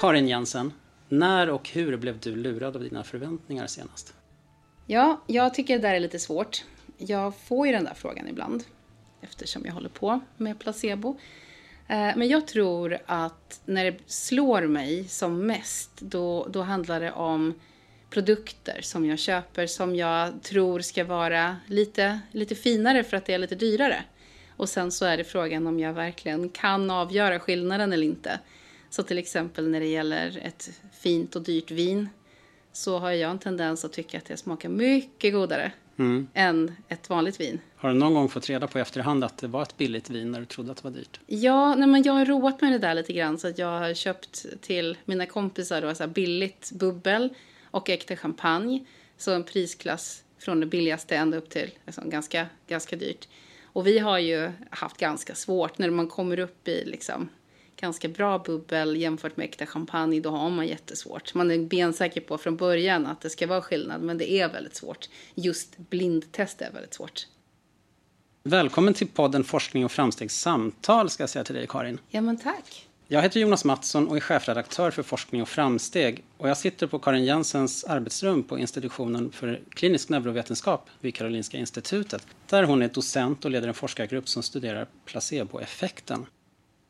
Karin Jensen, när och hur blev du lurad av dina förväntningar senast? Ja, jag tycker det där är lite svårt. Jag får ju den där frågan ibland eftersom jag håller på med placebo. Eh, men jag tror att när det slår mig som mest, då, då handlar det om produkter som jag köper som jag tror ska vara lite, lite finare för att det är lite dyrare. Och sen så är det frågan om jag verkligen kan avgöra skillnaden eller inte. Så till exempel när det gäller ett fint och dyrt vin så har jag en tendens att tycka att det smakar mycket godare mm. än ett vanligt vin. Har du någon gång fått reda på i efterhand att det var ett billigt vin när du trodde att det var dyrt? Ja, nej, men jag har roat med det där lite grann så att jag har köpt till mina kompisar då, så billigt bubbel och äkta champagne. Så en prisklass från det billigaste ända upp till liksom, ganska, ganska dyrt. Och vi har ju haft ganska svårt när man kommer upp i liksom, ganska bra bubbel jämfört med äkta champagne, då har man jättesvårt. Man är bensäker på från början att det ska vara skillnad, men det är väldigt svårt. Just blindtest är väldigt svårt. Välkommen till podden Forskning och framstegssamtal ska jag säga till dig Karin. Ja men tack. Jag heter Jonas Mattsson och är chefredaktör för Forskning och framsteg. Och jag sitter på Karin Jensens arbetsrum på institutionen för klinisk neurovetenskap vid Karolinska institutet. Där hon är docent och leder en forskargrupp som studerar placeboeffekten.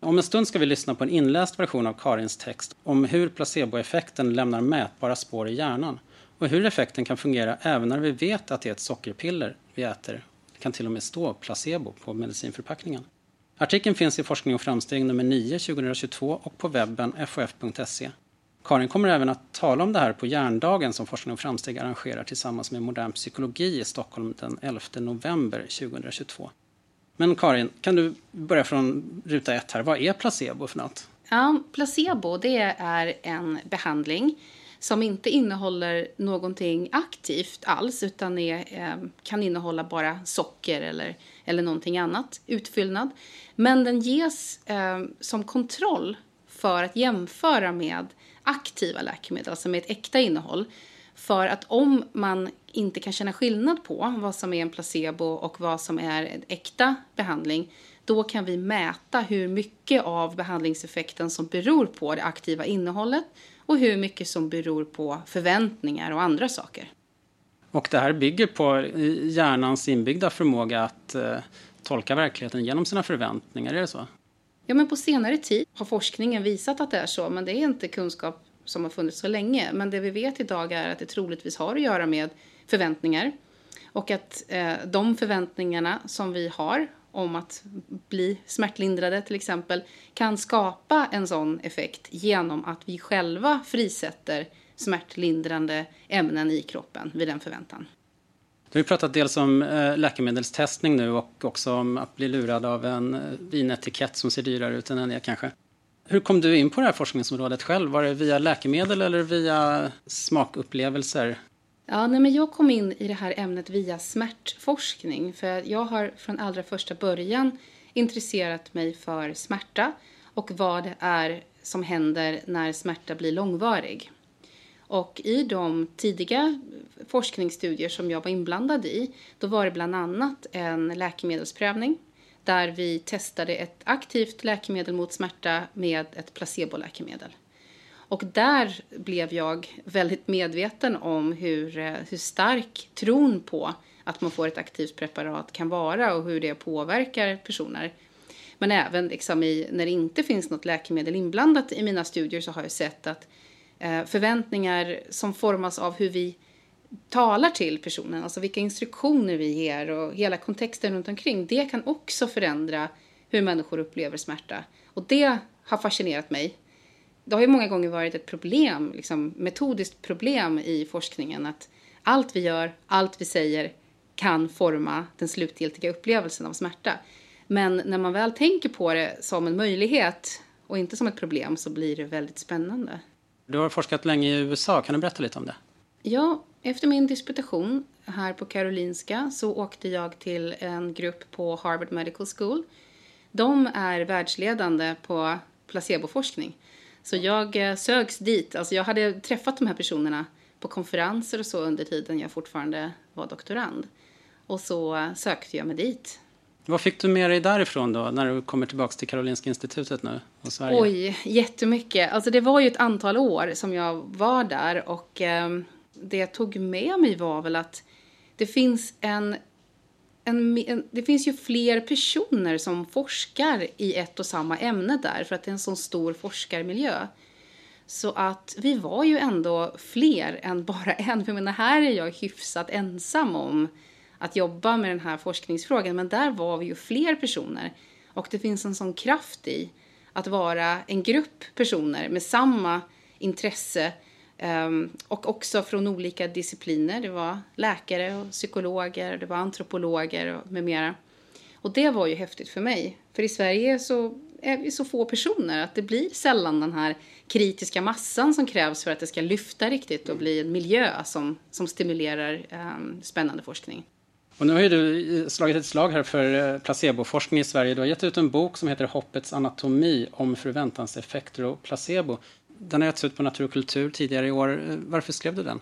Om en stund ska vi lyssna på en inläst version av Karins text om hur placeboeffekten lämnar mätbara spår i hjärnan och hur effekten kan fungera även när vi vet att det är ett sockerpiller vi äter. Det kan till och med stå placebo på medicinförpackningen. Artikeln finns i Forskning och framsteg nummer 9 2022 och på webben fof.se. Karin kommer även att tala om det här på Hjärndagen som Forskning och framsteg arrangerar tillsammans med Modern psykologi i Stockholm den 11 november 2022. Men Karin, kan du börja från ruta ett här. Vad är placebo för något? Ja, placebo det är en behandling som inte innehåller någonting aktivt alls utan är, eh, kan innehålla bara socker eller, eller någonting annat, utfyllnad. Men den ges eh, som kontroll för att jämföra med aktiva läkemedel, alltså med ett äkta innehåll. För att om man inte kan känna skillnad på vad som är en placebo och vad som är en äkta behandling, då kan vi mäta hur mycket av behandlingseffekten som beror på det aktiva innehållet och hur mycket som beror på förväntningar och andra saker. Och det här bygger på hjärnans inbyggda förmåga att eh, tolka verkligheten genom sina förväntningar, är det så? Ja, men på senare tid har forskningen visat att det är så, men det är inte kunskap som har funnits så länge. Men det vi vet idag är att det troligtvis har att göra med förväntningar. Och att eh, de förväntningarna som vi har om att bli smärtlindrade till exempel kan skapa en sån effekt genom att vi själva frisätter smärtlindrande ämnen i kroppen vid den förväntan. Du har pratat dels om eh, läkemedelstestning nu och också om att bli lurad av en eh, vinetikett som ser dyrare ut än den är kanske. Hur kom du in på det här forskningsområdet själv? Var det via läkemedel eller via smakupplevelser? Ja, nej, men jag kom in i det här ämnet via smärtforskning. För jag har från allra första början intresserat mig för smärta och vad det är som händer när smärta blir långvarig. Och i de tidiga forskningsstudier som jag var inblandad i, då var det bland annat en läkemedelsprövning där vi testade ett aktivt läkemedel mot smärta med ett placeboläkemedel. Och där blev jag väldigt medveten om hur, eh, hur stark tron på att man får ett aktivt preparat kan vara och hur det påverkar personer. Men även liksom i, när det inte finns något läkemedel inblandat i mina studier så har jag sett att eh, förväntningar som formas av hur vi talar till personen, alltså vilka instruktioner vi ger och hela kontexten runt omkring, det kan också förändra hur människor upplever smärta. Och det har fascinerat mig. Det har ju många gånger varit ett problem, liksom metodiskt problem i forskningen att allt vi gör, allt vi säger kan forma den slutgiltiga upplevelsen av smärta. Men när man väl tänker på det som en möjlighet och inte som ett problem så blir det väldigt spännande. Du har forskat länge i USA, kan du berätta lite om det? Ja, efter min disputation här på Karolinska så åkte jag till en grupp på Harvard Medical School. De är världsledande på placeboforskning. Så jag eh, sögs dit. Alltså jag hade träffat de här personerna på konferenser och så under tiden jag fortfarande var doktorand. Och så sökte jag mig dit. Vad fick du med dig därifrån då, när du kommer tillbaka till Karolinska institutet nu och Sverige? Oj, jättemycket. Alltså det var ju ett antal år som jag var där och eh, det jag tog med mig var väl att det finns en, en, en, det finns ju fler personer som forskar i ett och samma ämne där för att det är en så stor forskarmiljö. Så att vi var ju ändå fler än bara en. För jag menar, här är jag hyfsat ensam om att jobba med den här forskningsfrågan. Men där var vi ju fler personer. Och det finns en sån kraft i att vara en grupp personer med samma intresse Ehm, och också från olika discipliner. Det var läkare och psykologer, det var antropologer med mera. Och det var ju häftigt för mig. För i Sverige så är vi så få personer att det blir sällan den här kritiska massan som krävs för att det ska lyfta riktigt och bli en miljö som, som stimulerar um, spännande forskning. Och nu har ju du eh, slagit ett slag här för eh, placeboforskning i Sverige. Du har gett ut en bok som heter Hoppets anatomi om förväntanseffekter och placebo. Den har getts ut på Natur och kultur tidigare i år. Varför skrev du den?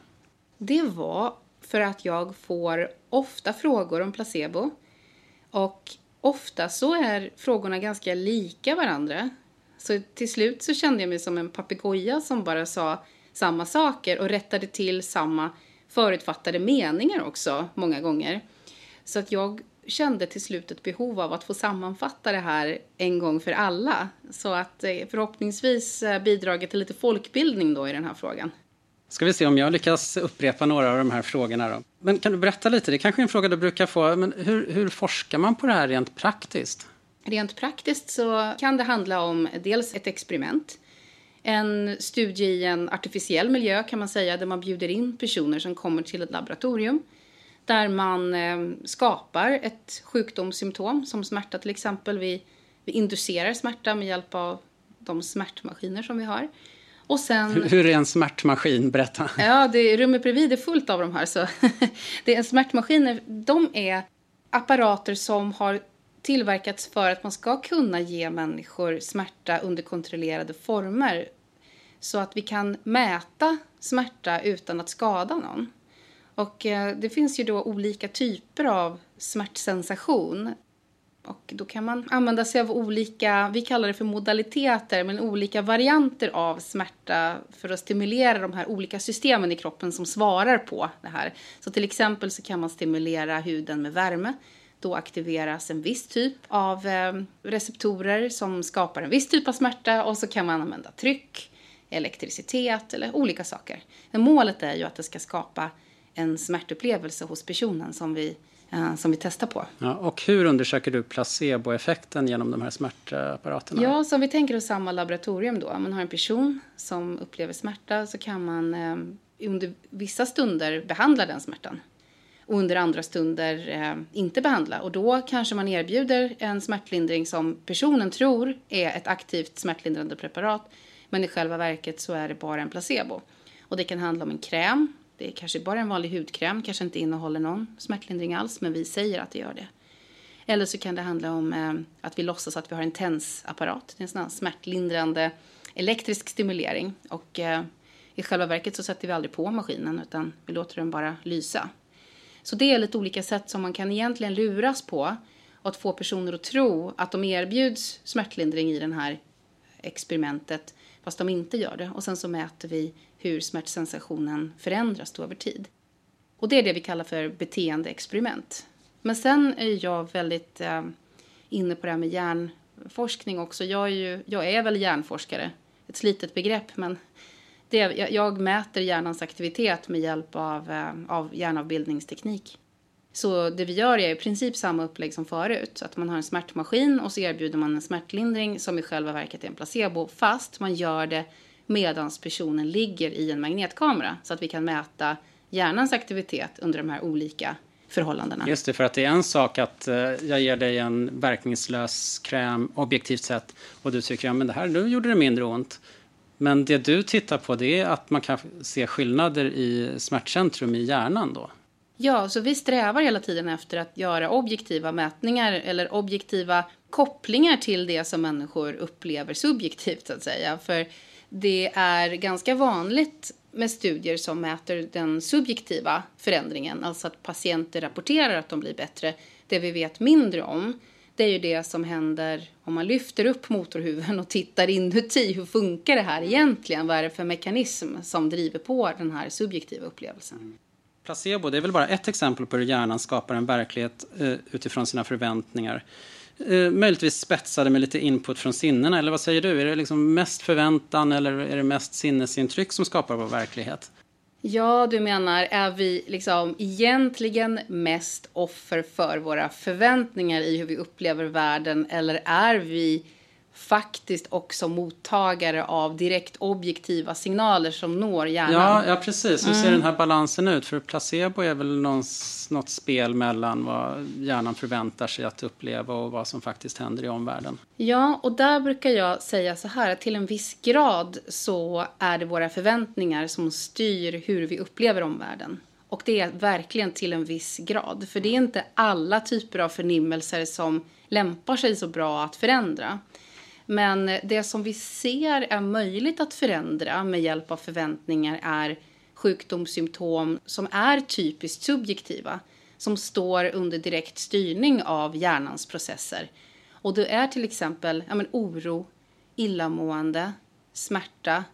Det var för att jag får ofta frågor om placebo. Och ofta så är frågorna ganska lika varandra. Så till slut så kände jag mig som en papegoja som bara sa samma saker och rättade till samma förutfattade meningar också många gånger. Så att jag kände till slut ett behov av att få sammanfatta det här en gång för alla. Så att eh, förhoppningsvis eh, bidragit till lite folkbildning då i den här frågan. Ska vi se om jag lyckas upprepa några av de här frågorna då. Men kan du berätta lite, det är kanske är en fråga du brukar få, men hur, hur forskar man på det här rent praktiskt? Rent praktiskt så kan det handla om dels ett experiment. En studie i en artificiell miljö kan man säga, där man bjuder in personer som kommer till ett laboratorium där man eh, skapar ett sjukdomssymptom som smärta till exempel. Vi, vi inducerar smärta med hjälp av de smärtmaskiner som vi har. Och sen, hur, är en smärtmaskin? Berätta. Ja, det, rummet bredvid är fullt av de här. Så det är smärtmaskiner. De är apparater som har tillverkats för att man ska kunna ge människor smärta under kontrollerade former. Så att vi kan mäta smärta utan att skada någon. Och eh, det finns ju då olika typer av smärtsensation. Och då kan man använda sig av olika, vi kallar det för modaliteter, men olika varianter av smärta för att stimulera de här olika systemen i kroppen som svarar på det här. Så till exempel så kan man stimulera huden med värme. Då aktiveras en viss typ av eh, receptorer som skapar en viss typ av smärta och så kan man använda tryck, elektricitet eller olika saker. Men målet är ju att det ska skapa en smärtupplevelse hos personen som vi, eh, som vi testar på. Ja, och hur undersöker du placeboeffekten genom de här smärtapparaterna? Ja, så om vi tänker oss samma laboratorium då. Om man har en person som upplever smärta så kan man eh, under vissa stunder behandla den smärtan och under andra stunder eh, inte behandla. Och då kanske man erbjuder en smärtlindring som personen tror är ett aktivt smärtlindrande preparat men i själva verket så är det bara en placebo. Och det kan handla om en kräm det är kanske bara en vanlig hudkräm, kanske inte innehåller någon smärtlindring alls, men vi säger att det gör det. Eller så kan det handla om eh, att vi låtsas att vi har en TENS-apparat. Det är en sån här smärtlindrande elektrisk stimulering. Och eh, i själva verket så sätter vi aldrig på maskinen utan vi låter den bara lysa. Så det är lite olika sätt som man kan egentligen luras på och att få personer att tro att de erbjuds smärtlindring i det här experimentet fast de inte gör det. Och sen så mäter vi hur smärtsensationen förändras då över tid. Och det är det vi kallar för beteendeexperiment. Men sen är jag väldigt eh, inne på det här med hjärnforskning också. Jag är, ju, jag är väl hjärnforskare, ett slitet begrepp, men det, jag, jag mäter hjärnans aktivitet med hjälp av, eh, av hjärnavbildningsteknik. Så det vi gör är i princip samma upplägg som förut. Att man har en smärtmaskin och så erbjuder man en smärtlindring som i själva verket är en placebo. Fast man gör det medan personen ligger i en magnetkamera. Så att vi kan mäta hjärnans aktivitet under de här olika förhållandena. Just det, för att det är en sak att eh, jag ger dig en verkningslös kräm objektivt sett och du tycker att ja, det här nu gjorde det mindre ont. Men det du tittar på det är att man kan se skillnader i smärtcentrum i hjärnan då? Ja, så vi strävar hela tiden efter att göra objektiva mätningar eller objektiva kopplingar till det som människor upplever subjektivt så att säga. För det är ganska vanligt med studier som mäter den subjektiva förändringen, alltså att patienter rapporterar att de blir bättre. Det vi vet mindre om, det är ju det som händer om man lyfter upp motorhuven och tittar inuti. Hur funkar det här egentligen? Vad är det för mekanism som driver på den här subjektiva upplevelsen? Placebo, det är väl bara ett exempel på hur hjärnan skapar en verklighet eh, utifrån sina förväntningar. Eh, möjligtvis spetsade med lite input från sinnena, eller vad säger du? Är det liksom mest förväntan eller är det mest sinnesintryck som skapar vår verklighet? Ja, du menar, är vi liksom egentligen mest offer för våra förväntningar i hur vi upplever världen eller är vi faktiskt också mottagare av direkt objektiva signaler som når hjärnan. Ja, ja precis. Hur ser mm. den här balansen ut? För placebo är väl någons, något spel mellan vad hjärnan förväntar sig att uppleva och vad som faktiskt händer i omvärlden. Ja, och där brukar jag säga så här att till en viss grad så är det våra förväntningar som styr hur vi upplever omvärlden. Och det är verkligen till en viss grad. För det är inte alla typer av förnimmelser som lämpar sig så bra att förändra. Men det som vi ser är möjligt att förändra med hjälp av förväntningar är sjukdomssymptom som är typiskt subjektiva, som står under direkt styrning av hjärnans processer. Och det är till exempel ja, men, oro, illamående, smärta,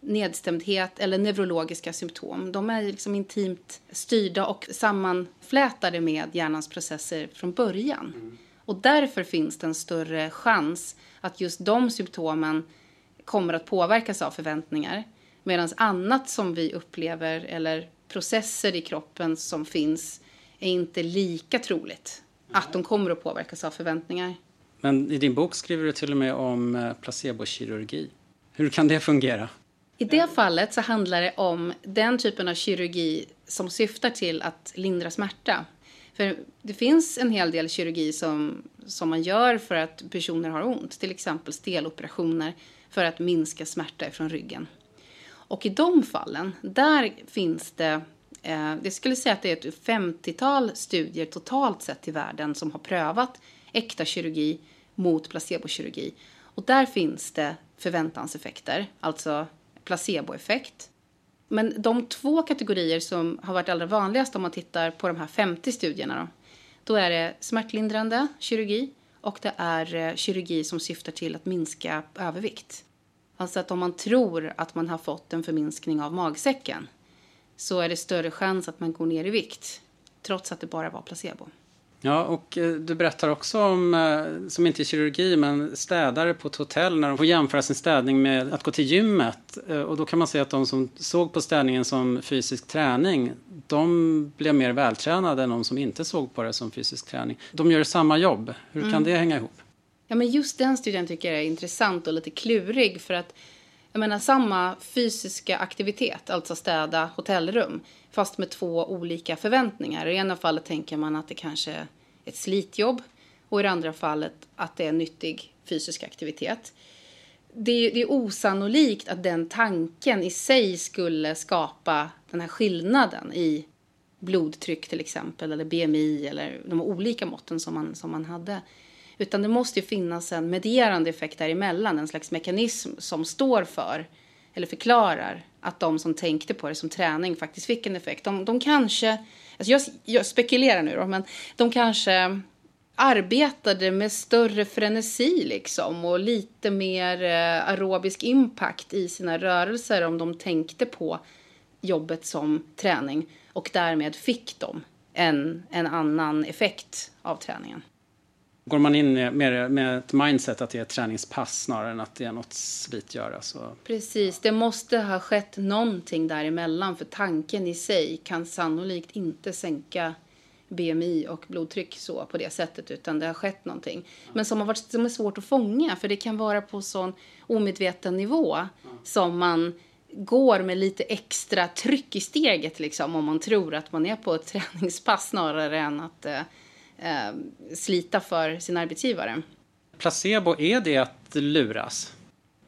nedstämdhet eller neurologiska symptom. De är liksom intimt styrda och sammanflätade med hjärnans processer från början. Mm. Och därför finns det en större chans att just de symptomen kommer att påverkas av förväntningar. Medan annat som vi upplever eller processer i kroppen som finns är inte lika troligt att de kommer att påverkas av förväntningar. Men i din bok skriver du till och med om eh, placebokirurgi. Hur kan det fungera? I det fallet så handlar det om den typen av kirurgi som syftar till att lindra smärta. För det finns en hel del kirurgi som, som man gör för att personer har ont. Till exempel steloperationer för att minska smärta från ryggen. Och i de fallen, där finns det eh, jag skulle säga att det är ett 50-tal studier totalt sett i världen som har prövat äkta kirurgi mot placebokirurgi. Och där finns det förväntanseffekter, alltså placeboeffekt men de två kategorier som har varit allra vanligast om man tittar på de här 50 studierna då, då är det smärtlindrande kirurgi och det är eh, kirurgi som syftar till att minska övervikt. Alltså att om man tror att man har fått en förminskning av magsäcken så är det större chans att man går ner i vikt trots att det bara var placebo. Ja, och eh, du berättar också om, eh, som inte är kirurgi, men städare på ett hotell när de får jämföra sin städning med att gå till gymmet. Eh, och då kan man säga att de som såg på städningen som fysisk träning, de blev mer vältränade än de som inte såg på det som fysisk träning. De gör samma jobb. Hur kan mm. det hänga ihop? Ja, men just den studien tycker jag är intressant och lite klurig för att jag menar samma fysiska aktivitet, alltså städa hotellrum, fast med två olika förväntningar. I ena fallet tänker man att det kanske är ett slitjobb och i det andra fallet att det är nyttig fysisk aktivitet. Det är, det är osannolikt att den tanken i sig skulle skapa den här skillnaden i blodtryck till exempel, eller BMI eller de olika måtten som man, som man hade. Utan det måste ju finnas en medierande effekt däremellan, en slags mekanism som står för eller förklarar att de som tänkte på det som träning faktiskt fick en effekt. De, de kanske, alltså jag, jag spekulerar nu då, men de kanske arbetade med större frenesi liksom och lite mer eh, aerobisk impact i sina rörelser om de tänkte på jobbet som träning och därmed fick de en, en annan effekt av träningen. Går man in med, med ett mindset att det är ett träningspass snarare än att det är något slitgöra så... Precis, det måste ha skett någonting däremellan för tanken i sig kan sannolikt inte sänka BMI och blodtryck så på det sättet utan det har skett någonting. Men som, har varit, som är svårt att fånga för det kan vara på sån omedveten nivå som man går med lite extra tryck i steget liksom om man tror att man är på ett träningspass snarare än att eh, slita för sin arbetsgivare. Placebo, är det att luras?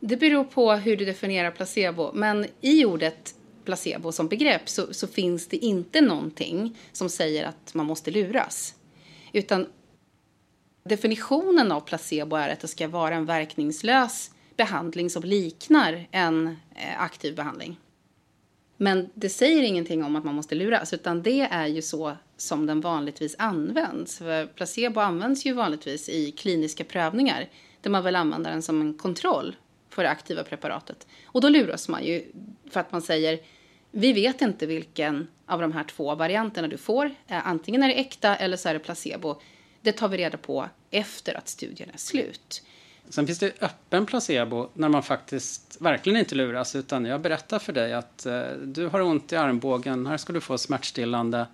Det beror på hur du definierar placebo. Men i ordet placebo som begrepp så, så, finns det inte någonting som säger att man måste luras. Utan definitionen av placebo är att det ska vara en verkningslös behandling som liknar en eh, aktiv behandling. Men det säger ingenting om att man måste luras, utan det är ju så som den vanligtvis används. För placebo används ju vanligtvis i kliniska prövningar där man vill använda den som en kontroll för det aktiva preparatet. Och då luras man ju för att man säger vi vet inte vilken av de här två varianterna du får. Eh, antingen är det äkta eller så är det placebo. Det tar vi reda på efter att studien är slut. Sen finns det öppen placebo när man faktiskt verkligen inte luras utan jag berättar för dig att eh, du har ont i armbågen, här ska du få smärtstillande.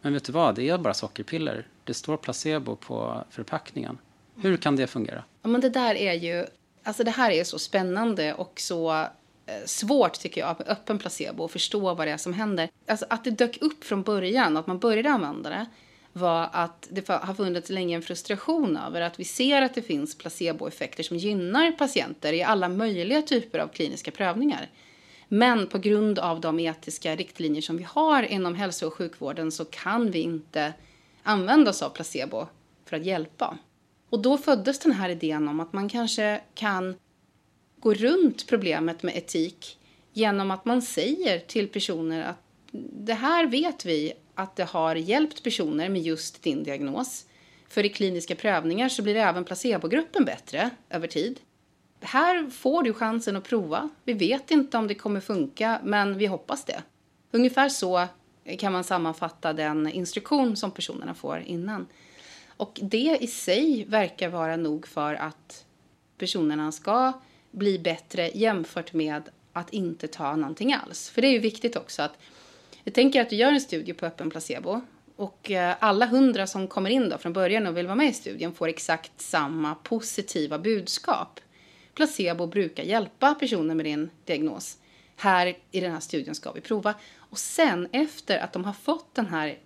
Men vet du vad, det är bara sockerpiller. Det står placebo på förpackningen. Hur kan det fungera? Ja, men det där är ju, alltså det här är så spännande och så eh, svårt tycker jag med öppen placebo och förstå vad det är som händer. Alltså att det dök upp från början, att man började använda det var att det har funnits länge en frustration över att vi ser att det finns placeboeffekter som gynnar patienter i alla möjliga typer av kliniska prövningar. Men på grund av de etiska riktlinjer som vi har inom hälso och sjukvården så kan vi inte använda oss av placebo för att hjälpa. Och då föddes den här idén om att man kanske kan gå runt problemet med etik genom att man säger till personer att det här vet vi att det har hjälpt personer med just din diagnos. För i kliniska prövningar så blir även placebogruppen bättre över tid. Här får du chansen att prova. Vi vet inte om det kommer funka, men vi hoppas det. Ungefär så kan man sammanfatta den instruktion som personerna får innan. Och det i sig verkar vara nog för att personerna ska bli bättre jämfört med att inte ta någonting alls. För det är ju viktigt också att jag tänker att du gör en studie på öppen placebo och eh, alla hundra som kommer in då från början och vill vara med i studien får exakt samma positiva budskap. Placebo brukar hjälpa personer med din diagnos. Här i den här studien ska vi prova. Och sen efter att de har fått den här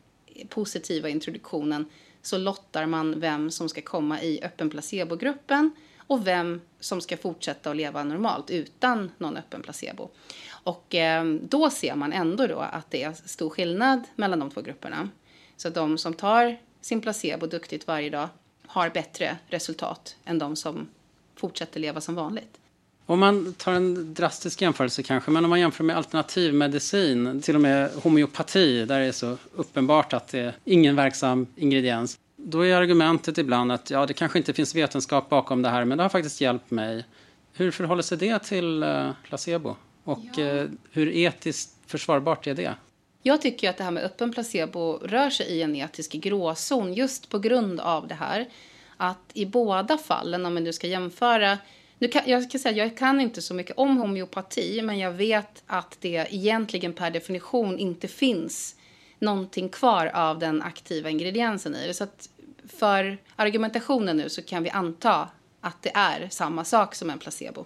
positiva introduktionen så lottar man vem som ska komma i öppen placebo-gruppen och vem som ska fortsätta att leva normalt utan någon öppen placebo. Och eh, då ser man ändå då att det är stor skillnad mellan de två grupperna. Så de som tar sin placebo duktigt varje dag har bättre resultat än de som fortsätter leva som vanligt. Om man tar en drastisk jämförelse kanske, men om man jämför med alternativmedicin, till och med homeopati, där det är så uppenbart att det är ingen verksam ingrediens. Då är argumentet ibland att ja, det kanske inte finns vetenskap bakom det här, men det har faktiskt hjälpt mig. Hur förhåller sig det till uh, placebo? Och ja. uh, hur etiskt försvarbart är det? Jag tycker att det här med öppen placebo rör sig i en etisk gråzon just på grund av det här. Att i båda fallen, om man nu ska jämföra nu kan, jag ska säga jag kan inte så mycket om homeopati, men jag vet att det egentligen per definition inte finns någonting kvar av den aktiva ingrediensen i det. Så att för argumentationen nu så kan vi anta att det är samma sak som en placebo.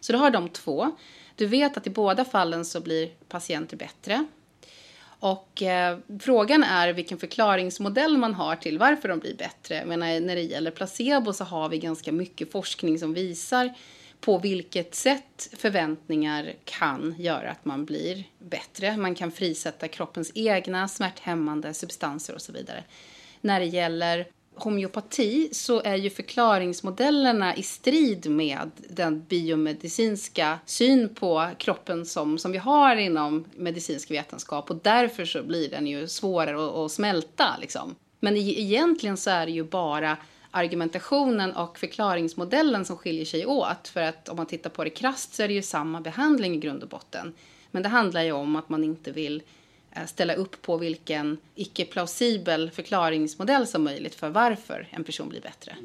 Så du har de två. Du vet att i båda fallen så blir patienter bättre. Och eh, frågan är vilken förklaringsmodell man har till varför de blir bättre. Men när det gäller placebo så har vi ganska mycket forskning som visar på vilket sätt förväntningar kan göra att man blir bättre. Man kan frisätta kroppens egna smärthämmande substanser och så vidare. När det gäller homeopati så är ju förklaringsmodellerna i strid med den biomedicinska syn på kroppen som, som vi har inom medicinsk vetenskap och därför så blir den ju svårare att, att smälta liksom. Men e-, egentligen så är det ju bara argumentationen och förklaringsmodellen som skiljer sig åt. För att om man tittar på det krasst så är det ju samma behandling i grund och botten. Men det handlar ju om att man inte vill ställa upp på vilken icke-plausibel förklaringsmodell som möjligt för varför en person blir bättre.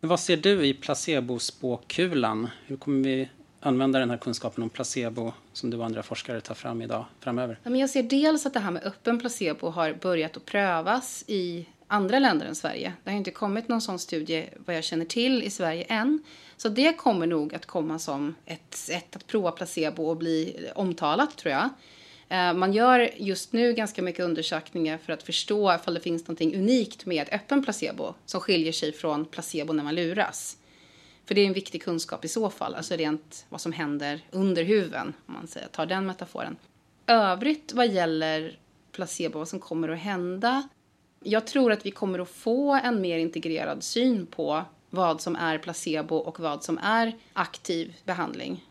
Vad ser du i placebospåkulan? Hur kommer vi använda den här kunskapen om placebo som du och andra forskare tar fram idag framöver? Jag ser dels att det här med öppen placebo har börjat att prövas i andra länder än Sverige. Det har inte kommit någon sån studie vad jag känner till i Sverige än. Så det kommer nog att komma som ett sätt att prova placebo och bli omtalat tror jag. Eh, man gör just nu ganska mycket undersökningar för att förstå ifall det finns något unikt med öppen placebo som skiljer sig från placebo när man luras. För det är en viktig kunskap i så fall, alltså rent vad som händer under huven, om man säger, tar den metaforen. Övrigt vad gäller placebo, vad som kommer att hända. Jag tror att vi kommer att få en mer integrerad syn på vad som är placebo och vad som är aktiv behandling.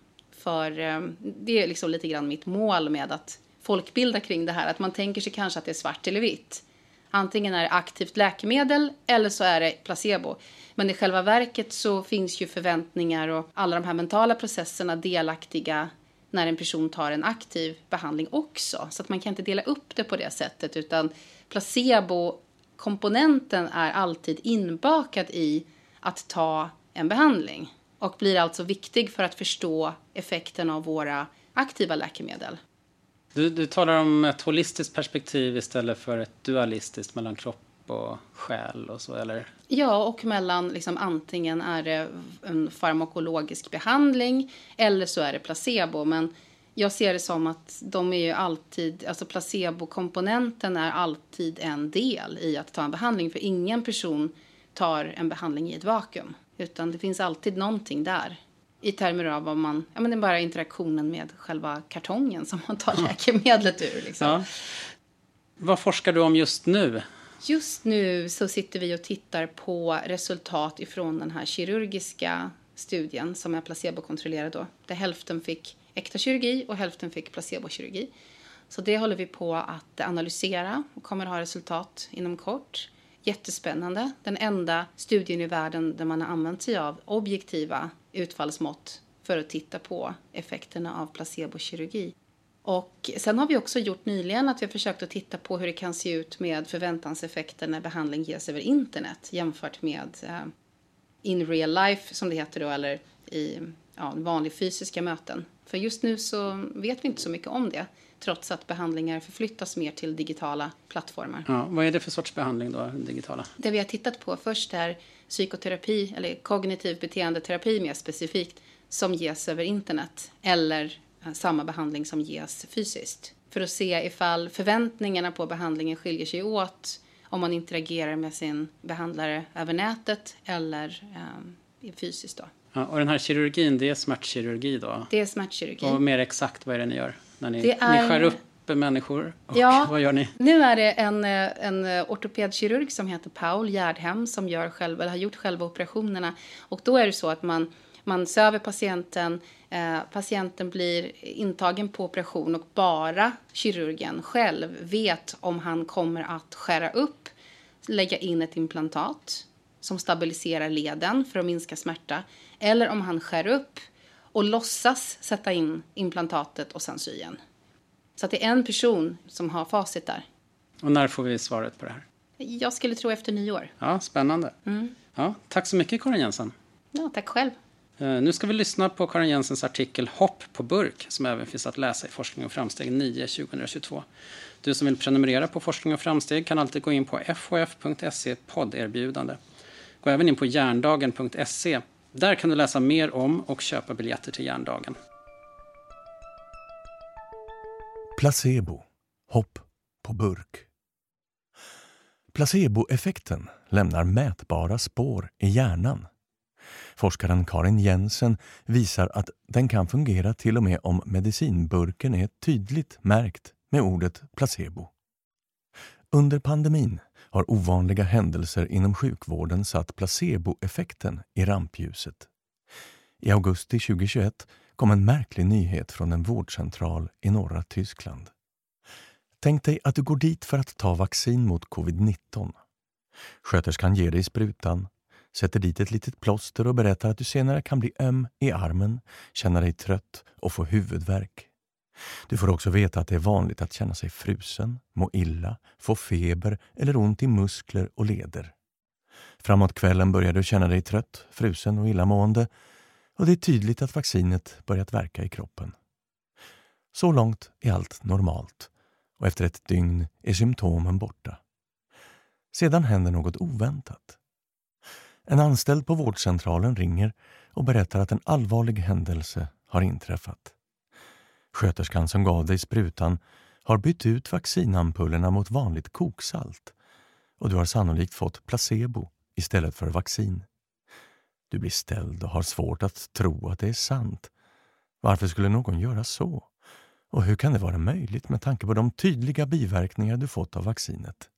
För eh, det är liksom lite grann mitt mål med att folkbilda kring det här. Att man tänker sig kanske att det är svart eller vitt. Antingen är det aktivt läkemedel eller så är det placebo. Men i själva verket så finns ju förväntningar och alla de här mentala processerna delaktiga när en person tar en aktiv behandling också. Så att man kan inte dela upp det på det sättet utan placebo-komponenten är alltid inbakad i att ta en behandling och blir alltså viktig för att förstå effekten av våra aktiva läkemedel. Du, du talar om ett holistiskt perspektiv istället för ett dualistiskt mellan kropp och själ och så, eller? Ja, och mellan liksom, antingen är det en farmakologisk behandling eller så är det placebo. Men jag ser det som att de är ju alltid, alltså placebokomponenten är alltid en del i att ta en behandling. För ingen person tar en behandling i ett vakuum. Utan det finns alltid någonting där. I termer av vad man, ja men det är bara interaktionen med själva kartongen som man tar läkemedlet ur. Liksom. Ja. Vad forskar du om just nu? Just nu så sitter vi och tittar på resultat ifrån den här kirurgiska studien som är placebokontrollerad då. Där hälften fick äkta kirurgi och hälften fick placebokirurgi. Så det håller vi på att analysera och kommer att ha resultat inom kort. Jättespännande. Den enda studien i världen där man har använt sig av objektiva utfallsmått för att titta på effekterna av placebokirurgi. Och sen har vi också gjort nyligen att vi har försökt att titta på hur det kan se ut med förväntanseffekter när behandling ges över internet jämfört med eh, in real life som det heter då eller i ja, vanliga fysiska möten. För just nu så vet vi inte så mycket om det trots att behandlingar förflyttas mer till digitala plattformar. Ja, vad är det för sorts behandling då, digitala? Det vi har tittat på först är psykoterapi eller kognitiv beteendeterapi mer specifikt som ges över internet eller eh, samma behandling som ges fysiskt. För att se ifall förväntningarna på behandlingen skiljer sig åt om man interagerar med sin behandlare över nätet eller eh, fysiskt. Då. Ja, och den här kirurgin, det är smärtkirurgi då? Det är smärtkirurgi. Och mer exakt, vad är det ni gör? När ni, är... ni skär upp människor? Och ja, vad gör ni? Nu är det en, en ortopedkirurg som heter Paul Gärdhem som gör själv, eller har gjort själva operationerna. Och då är det så att man, man söver patienten, eh, patienten blir intagen på operation och bara kirurgen själv vet om han kommer att skära upp, lägga in ett implantat som stabiliserar leden för att minska smärta eller om han skär upp och låtsas sätta in implantatet och sen sy igen. Så att det är en person som har facit där. Och när får vi svaret på det här? Jag skulle tro efter nyår. Ja, spännande. Mm. Ja, tack så mycket Karin Jensen. Ja, tack själv. Uh, nu ska vi lyssna på Karin Jensens artikel Hopp på burk som även finns att läsa i Forskning och framsteg 9 2022. Du som vill prenumerera på Forskning och framsteg kan alltid gå in på fof.se podderbjudande. Gå även in på järndagen.se. Där kan du läsa mer om och köpa biljetter till Järndagen. Placebo. Hopp på burk. Placeboeffekten lämnar mätbara spår i hjärnan. Forskaren Karin Jensen visar att den kan fungera till och med om medicinburken är tydligt märkt med ordet placebo. Under pandemin har ovanliga händelser inom sjukvården satt placeboeffekten i rampljuset. I augusti 2021 kom en märklig nyhet från en vårdcentral i norra Tyskland. Tänk dig att du går dit för att ta vaccin mot covid-19. Sköterskan ger dig sprutan, sätter dit ett litet plåster och berättar att du senare kan bli öm i armen, känna dig trött och få huvudvärk. Du får också veta att det är vanligt att känna sig frusen, må illa, få feber eller ont i muskler och leder. Framåt kvällen börjar du känna dig trött, frusen och illamående och det är tydligt att vaccinet börjat verka i kroppen. Så långt är allt normalt och efter ett dygn är symptomen borta. Sedan händer något oväntat. En anställd på vårdcentralen ringer och berättar att en allvarlig händelse har inträffat. Sköterskan som gav dig sprutan har bytt ut vaccinampullerna mot vanligt koksalt och du har sannolikt fått placebo istället för vaccin. Du blir ställd och har svårt att tro att det är sant. Varför skulle någon göra så? Och hur kan det vara möjligt med tanke på de tydliga biverkningar du fått av vaccinet?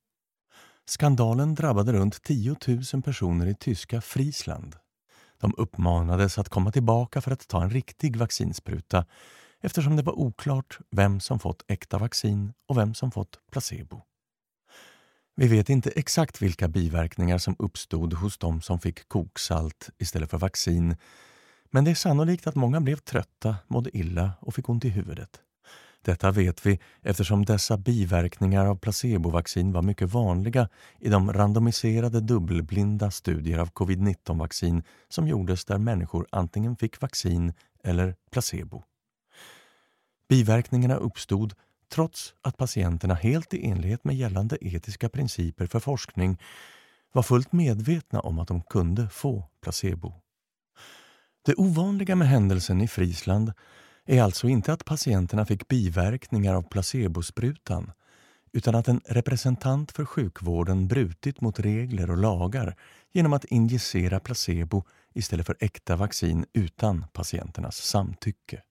Skandalen drabbade runt 10 000 personer i tyska Friesland. De uppmanades att komma tillbaka för att ta en riktig vaccinspruta eftersom det var oklart vem som fått äkta vaccin och vem som fått placebo. Vi vet inte exakt vilka biverkningar som uppstod hos de som fick koksalt istället för vaccin men det är sannolikt att många blev trötta, mådde illa och fick ont i huvudet. Detta vet vi eftersom dessa biverkningar av placebovaccin var mycket vanliga i de randomiserade dubbelblinda studier av covid-19-vaccin som gjordes där människor antingen fick vaccin eller placebo. Biverkningarna uppstod trots att patienterna helt i enlighet med gällande etiska principer för forskning var fullt medvetna om att de kunde få placebo. Det ovanliga med händelsen i Friesland är alltså inte att patienterna fick biverkningar av placebosprutan utan att en representant för sjukvården brutit mot regler och lagar genom att injicera placebo istället för äkta vaccin utan patienternas samtycke.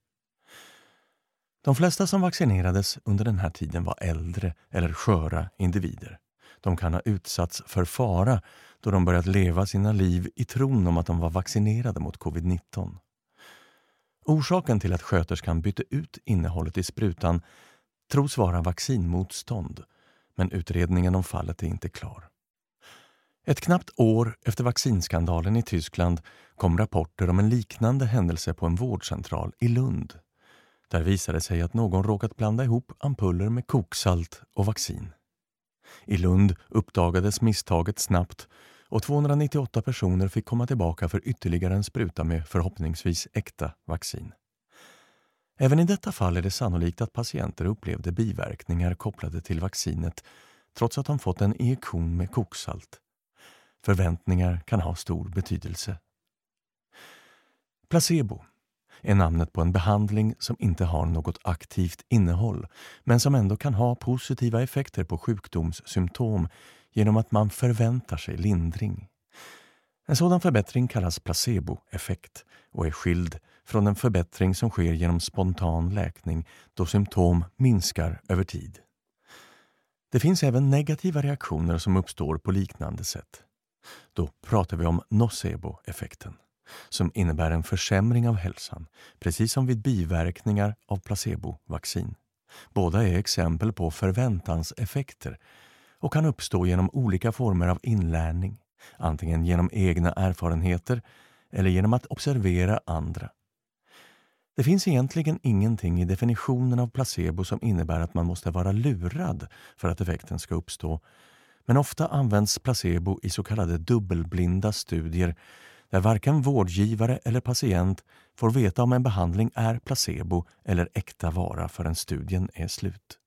De flesta som vaccinerades under den här tiden var äldre eller sköra individer. De kan ha utsatts för fara då de börjat leva sina liv i tron om att de var vaccinerade mot covid-19. Orsaken till att sköterskan bytte ut innehållet i sprutan tros vara vaccinmotstånd, men utredningen om fallet är inte klar. Ett knappt år efter vaccinskandalen i Tyskland kom rapporter om en liknande händelse på en vårdcentral i Lund. Där visade det sig att någon råkat blanda ihop ampuller med koksalt och vaccin. I Lund uppdagades misstaget snabbt och 298 personer fick komma tillbaka för ytterligare en spruta med förhoppningsvis äkta vaccin. Även i detta fall är det sannolikt att patienter upplevde biverkningar kopplade till vaccinet trots att de fått en injektion med koksalt. Förväntningar kan ha stor betydelse. Placebo är namnet på en behandling som inte har något aktivt innehåll men som ändå kan ha positiva effekter på sjukdomssymptom genom att man förväntar sig lindring. En sådan förbättring kallas placeboeffekt och är skild från den förbättring som sker genom spontan läkning då symptom minskar över tid. Det finns även negativa reaktioner som uppstår på liknande sätt. Då pratar vi om noceboeffekten som innebär en försämring av hälsan, precis som vid biverkningar av placebovaccin. Båda är exempel på förväntanseffekter och kan uppstå genom olika former av inlärning, antingen genom egna erfarenheter eller genom att observera andra. Det finns egentligen ingenting i definitionen av placebo som innebär att man måste vara lurad för att effekten ska uppstå. Men ofta används placebo i så kallade dubbelblinda studier där varken vårdgivare eller patient får veta om en behandling är placebo eller äkta vara förrän studien är slut.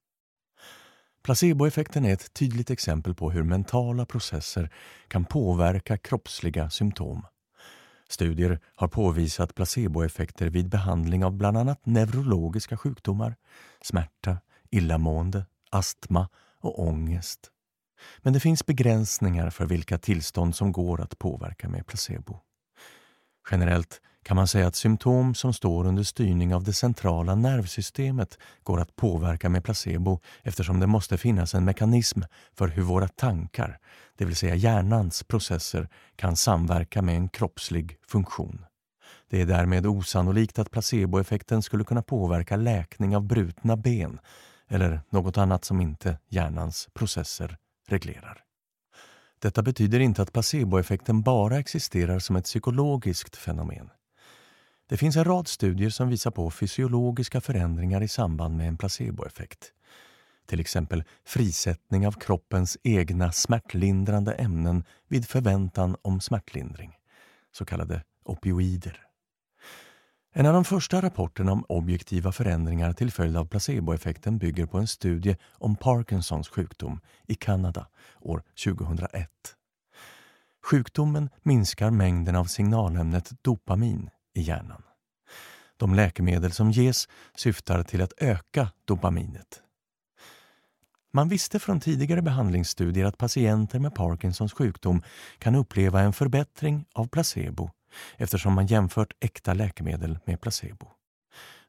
Placeboeffekten är ett tydligt exempel på hur mentala processer kan påverka kroppsliga symptom. Studier har påvisat placeboeffekter vid behandling av bland annat neurologiska sjukdomar, smärta, illamående, astma och ångest. Men det finns begränsningar för vilka tillstånd som går att påverka med placebo. Generellt kan man säga att symptom som står under styrning av det centrala nervsystemet går att påverka med placebo eftersom det måste finnas en mekanism för hur våra tankar, det vill säga hjärnans processer, kan samverka med en kroppslig funktion. Det är därmed osannolikt att placeboeffekten skulle kunna påverka läkning av brutna ben eller något annat som inte hjärnans processer reglerar. Detta betyder inte att placeboeffekten bara existerar som ett psykologiskt fenomen. Det finns en rad studier som visar på fysiologiska förändringar i samband med en placeboeffekt. Till exempel frisättning av kroppens egna smärtlindrande ämnen vid förväntan om smärtlindring, så kallade opioider. En av de första rapporterna om objektiva förändringar till följd av placeboeffekten bygger på en studie om Parkinsons sjukdom i Kanada år 2001. Sjukdomen minskar mängden av signalämnet dopamin i hjärnan. De läkemedel som ges syftar till att öka dopaminet. Man visste från tidigare behandlingsstudier att patienter med Parkinsons sjukdom kan uppleva en förbättring av placebo eftersom man jämfört äkta läkemedel med placebo.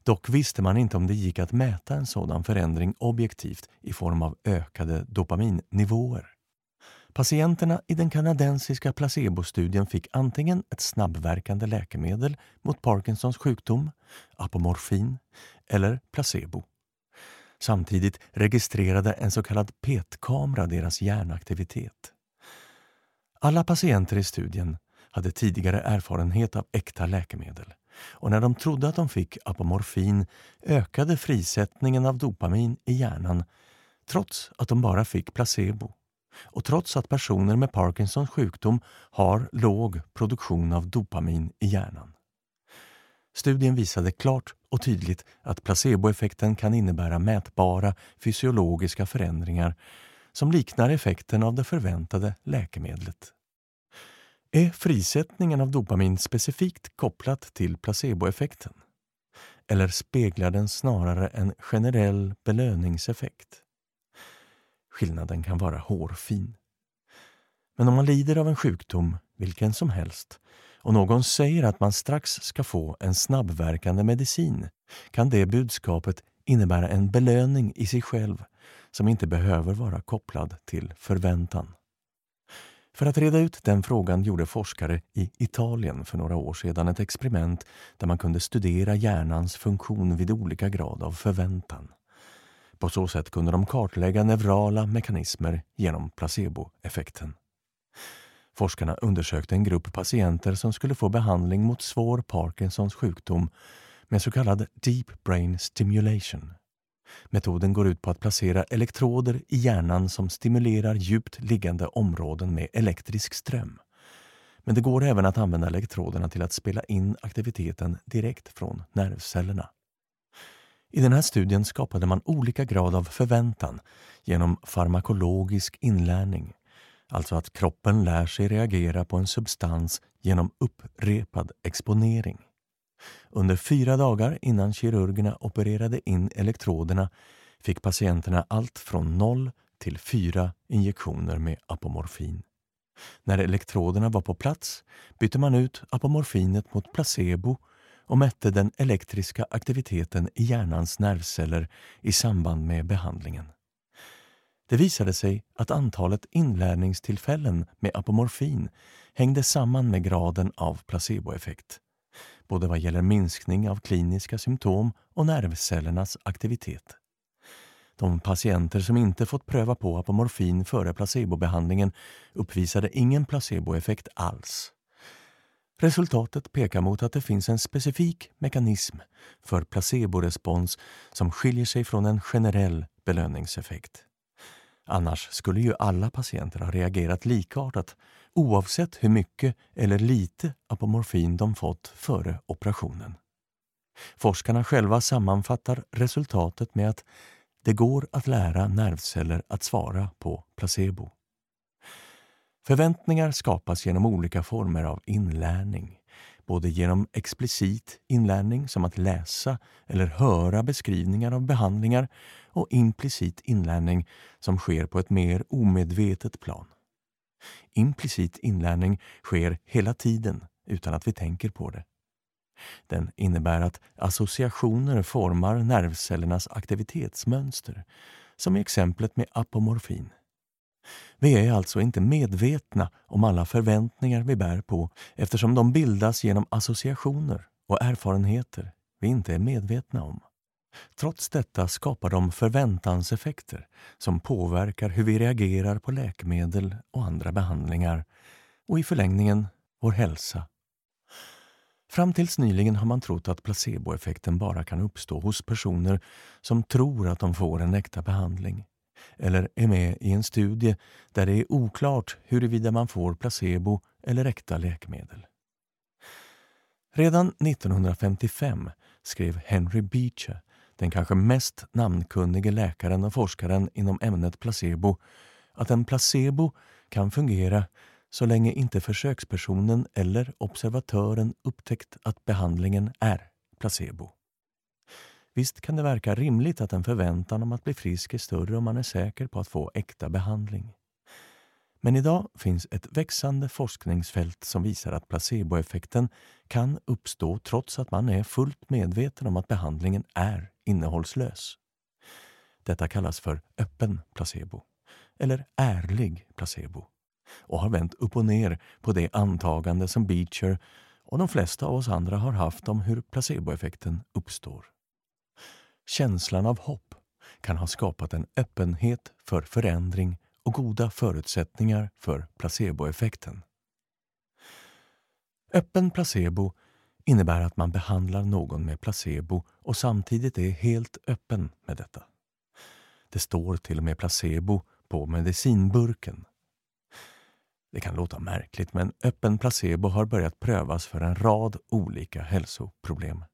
Dock visste man inte om det gick att mäta en sådan förändring objektivt i form av ökade dopaminnivåer. Patienterna i den kanadensiska placebostudien fick antingen ett snabbverkande läkemedel mot Parkinsons sjukdom, apomorfin, eller placebo. Samtidigt registrerade en så kallad PET-kamera deras hjärnaktivitet. Alla patienter i studien hade tidigare erfarenhet av äkta läkemedel och när de trodde att de fick apomorfin ökade frisättningen av dopamin i hjärnan trots att de bara fick placebo och trots att personer med Parkinsons sjukdom har låg produktion av dopamin i hjärnan. Studien visade klart och tydligt att placeboeffekten kan innebära mätbara fysiologiska förändringar som liknar effekten av det förväntade läkemedlet. Är frisättningen av dopamin specifikt kopplat till placeboeffekten? Eller speglar den snarare en generell belöningseffekt? Skillnaden kan vara hårfin. Men om man lider av en sjukdom, vilken som helst, och någon säger att man strax ska få en snabbverkande medicin kan det budskapet innebära en belöning i sig själv som inte behöver vara kopplad till förväntan. För att reda ut den frågan gjorde forskare i Italien för några år sedan ett experiment där man kunde studera hjärnans funktion vid olika grad av förväntan. På så sätt kunde de kartlägga neurala mekanismer genom placeboeffekten. Forskarna undersökte en grupp patienter som skulle få behandling mot svår Parkinsons sjukdom med så kallad Deep Brain Stimulation. Metoden går ut på att placera elektroder i hjärnan som stimulerar djupt liggande områden med elektrisk ström. Men det går även att använda elektroderna till att spela in aktiviteten direkt från nervcellerna. I den här studien skapade man olika grad av förväntan genom farmakologisk inlärning Alltså att kroppen lär sig reagera på en substans genom upprepad exponering. Under fyra dagar innan kirurgerna opererade in elektroderna fick patienterna allt från noll till fyra injektioner med apomorfin. När elektroderna var på plats bytte man ut apomorfinet mot placebo och mätte den elektriska aktiviteten i hjärnans nervceller i samband med behandlingen. Det visade sig att antalet inlärningstillfällen med apomorfin hängde samman med graden av placeboeffekt, både vad gäller minskning av kliniska symptom och nervcellernas aktivitet. De patienter som inte fått pröva på apomorfin före placebobehandlingen uppvisade ingen placeboeffekt alls. Resultatet pekar mot att det finns en specifik mekanism för placeborespons som skiljer sig från en generell belöningseffekt. Annars skulle ju alla patienter ha reagerat likartat oavsett hur mycket eller lite apomorfin de fått före operationen. Forskarna själva sammanfattar resultatet med att det går att lära nervceller att svara på placebo. Förväntningar skapas genom olika former av inlärning både genom explicit inlärning som att läsa eller höra beskrivningar av behandlingar och implicit inlärning som sker på ett mer omedvetet plan. Implicit inlärning sker hela tiden utan att vi tänker på det. Den innebär att associationer formar nervcellernas aktivitetsmönster, som i exemplet med apomorfin. Vi är alltså inte medvetna om alla förväntningar vi bär på eftersom de bildas genom associationer och erfarenheter vi inte är medvetna om. Trots detta skapar de förväntanseffekter som påverkar hur vi reagerar på läkemedel och andra behandlingar och i förlängningen vår hälsa. Fram tills nyligen har man trott att placeboeffekten bara kan uppstå hos personer som tror att de får en äkta behandling eller är med i en studie där det är oklart huruvida man får placebo eller äkta läkemedel. Redan 1955 skrev Henry Beecher, den kanske mest namnkunnige läkaren och forskaren inom ämnet placebo, att en placebo kan fungera så länge inte försökspersonen eller observatören upptäckt att behandlingen är placebo. Visst kan det verka rimligt att en förväntan om att bli frisk är större om man är säker på att få äkta behandling. Men idag finns ett växande forskningsfält som visar att placeboeffekten kan uppstå trots att man är fullt medveten om att behandlingen är innehållslös. Detta kallas för öppen placebo, eller ärlig placebo och har vänt upp och ner på det antagande som Beecher och de flesta av oss andra har haft om hur placeboeffekten uppstår. känslan av hopp kan ha skapat en öppenhet för förändring och goda förutsättningar för placeboeffekten. Öppen placebo innebär att man behandlar någon med placebo och samtidigt är helt öppen med detta. Det står till och med placebo på medicinburken. Det kan låta märkligt men öppen placebo har börjat prövas för en rad olika hälsoproblem.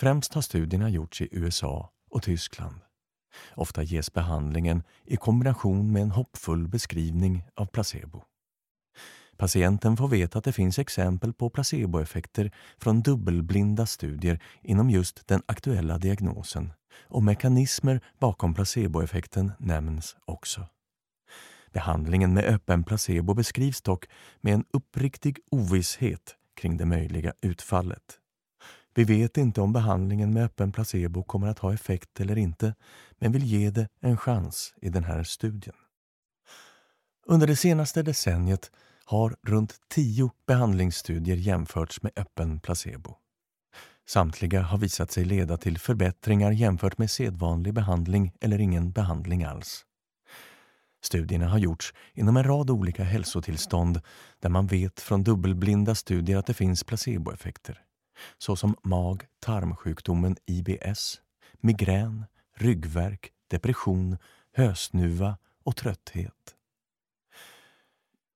Främst har studierna gjorts i USA och Tyskland. Ofta ges behandlingen i kombination med en hoppfull beskrivning av placebo. Patienten får veta att det finns exempel på placeboeffekter från dubbelblinda studier inom just den aktuella diagnosen och mekanismer bakom placeboeffekten nämns också. Behandlingen med öppen placebo beskrivs dock med en uppriktig ovisshet kring det möjliga utfallet. Vi vet inte om behandlingen med öppen placebo kommer att ha effekt eller inte, men vill ge det en chans i den här studien. Under det senaste decenniet har runt tio behandlingsstudier jämförts med öppen placebo. Samtliga har visat sig leda till förbättringar jämfört med sedvanlig behandling eller ingen behandling alls. Studierna har gjorts inom en rad olika hälsotillstånd där man vet från dubbelblinda studier att det finns placeboeffekter såsom mag-tarmsjukdomen IBS, migrän, ryggvärk, depression, hösnuva och trötthet.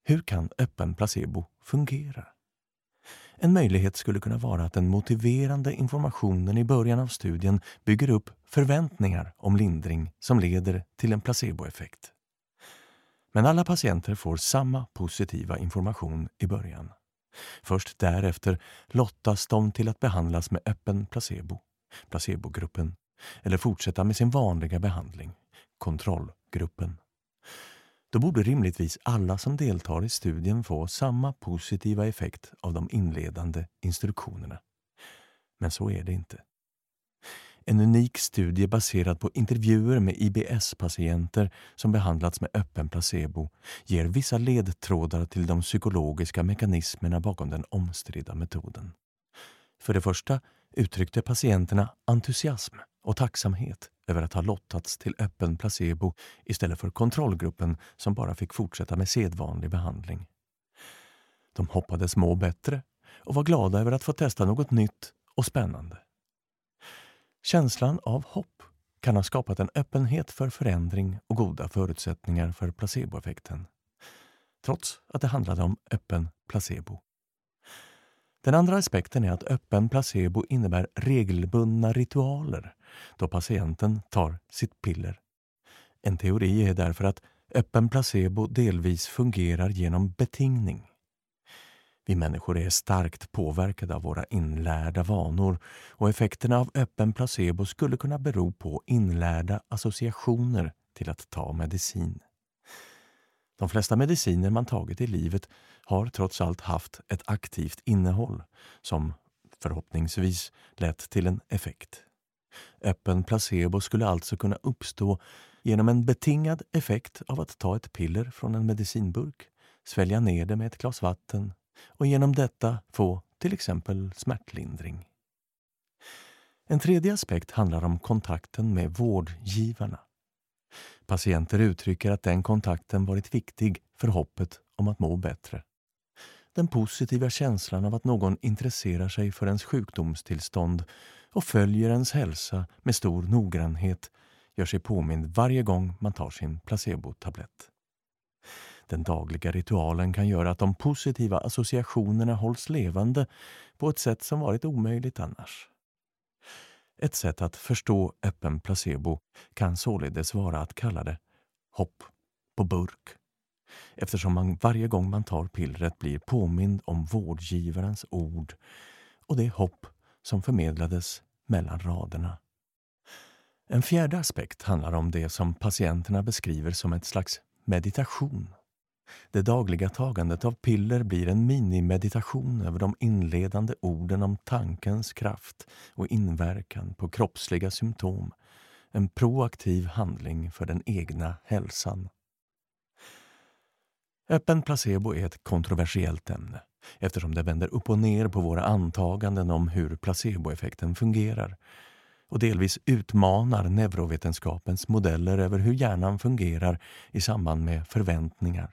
Hur kan öppen placebo fungera? En möjlighet skulle kunna vara att den motiverande informationen i början av studien bygger upp förväntningar om lindring som leder till en placeboeffekt. Men alla patienter får samma positiva information i början. Först därefter lottas de till att behandlas med öppen placebo, placebogruppen, eller fortsätta med sin vanliga behandling, kontrollgruppen. Då borde rimligtvis alla som deltar i studien få samma positiva effekt av de inledande instruktionerna. Men så är det inte. En unik studie baserad på intervjuer med IBS-patienter som behandlats med öppen placebo ger vissa ledtrådar till de psykologiska mekanismerna bakom den omstridda metoden. För det första uttryckte patienterna entusiasm och tacksamhet över att ha lottats till öppen placebo istället för kontrollgruppen som bara fick fortsätta med sedvanlig behandling. De hoppades må bättre och var glada över att få testa något nytt och spännande. Känslan av hopp kan ha skapat en öppenhet för förändring och goda förutsättningar för placeboeffekten. Trots att det handlade om öppen placebo. Den andra aspekten är att öppen placebo innebär regelbundna ritualer då patienten tar sitt piller. En teori är därför att öppen placebo delvis fungerar genom betingning. Vi människor är starkt påverkade av våra inlärda vanor och effekterna av öppen placebo skulle kunna bero på inlärda associationer till att ta medicin. De flesta mediciner man tagit i livet har trots allt haft ett aktivt innehåll som förhoppningsvis lett till en effekt. Öppen placebo skulle alltså kunna uppstå genom en betingad effekt av att ta ett piller från en medicinburk, svälja ner det med ett glas vatten och genom detta få till exempel smärtlindring. En tredje aspekt handlar om kontakten med vårdgivarna. Patienter uttrycker att den kontakten varit viktig för hoppet om att må bättre. Den positiva känslan av att någon intresserar sig för ens sjukdomstillstånd och följer ens hälsa med stor noggrannhet gör sig påmind varje gång man tar sin placebotablett. Den dagliga ritualen kan göra att de positiva associationerna hålls levande på ett sätt som varit omöjligt annars. Ett sätt att förstå öppen placebo kan således vara att kalla det hopp på burk eftersom man varje gång man tar pillret blir påmind om vårdgivarens ord och det hopp som förmedlades mellan raderna. En fjärde aspekt handlar om det som patienterna beskriver som ett slags meditation. Det dagliga tagandet av piller blir en minimeditation över de inledande orden om tankens kraft och inverkan på kroppsliga symptom. En proaktiv handling för den egna hälsan. Öppen placebo är ett kontroversiellt ämne eftersom det vänder upp och ner på våra antaganden om hur placeboeffekten fungerar och delvis utmanar neurovetenskapens modeller över hur hjärnan fungerar i samband med förväntningar.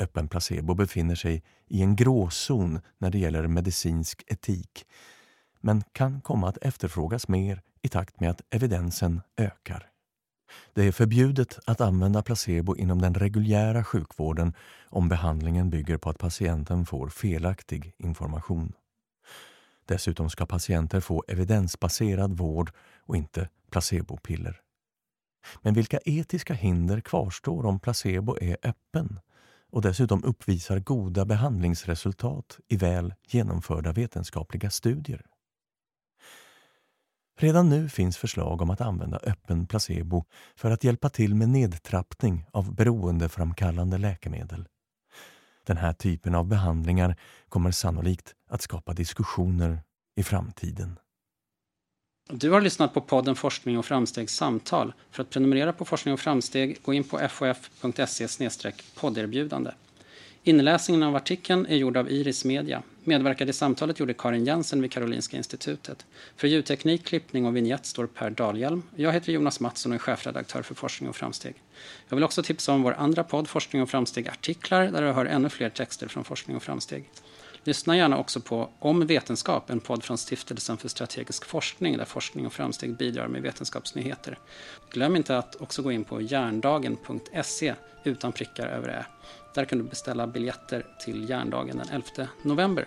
Öppen placebo befinner sig i en gråzon när det gäller medicinsk etik men kan komma att efterfrågas mer i takt med att evidensen ökar. Det är förbjudet att använda placebo inom den reguljära sjukvården om behandlingen bygger på att patienten får felaktig information. Dessutom ska patienter få evidensbaserad vård och inte placebopiller. Men vilka etiska hinder kvarstår om placebo är öppen och dessutom uppvisar goda behandlingsresultat i väl genomförda vetenskapliga studier? Redan nu finns förslag om att använda öppen placebo för att hjälpa till med nedtrappning av beroendeframkallande läkemedel. Den här typen av behandlingar kommer sannolikt att skapa diskussioner i framtiden. Du har lyssnat på podden Forskning och framstegs samtal. För att prenumerera på Forskning och framsteg, gå in på fof.se podderbjudande. Inläsningen av artikeln är gjord av Iris Media. Medverkade i samtalet gjorde Karin Jensen vid Karolinska institutet. För ljudteknik, klippning och vignett står Per Dahlhjelm. Jag heter Jonas Mattsson och är chefredaktör för Forskning och framsteg. Jag vill också tipsa om vår andra podd Forskning och framsteg artiklar där du hör ännu fler texter från Forskning och framsteg. Lyssna gärna också på Om vetenskap, en podd från Stiftelsen för strategisk forskning där forskning och framsteg bidrar med vetenskapsnyheter. Glöm inte att också gå in på järndagen.se utan prickar över ä. Där kan du beställa biljetter till järndagen den 11 november.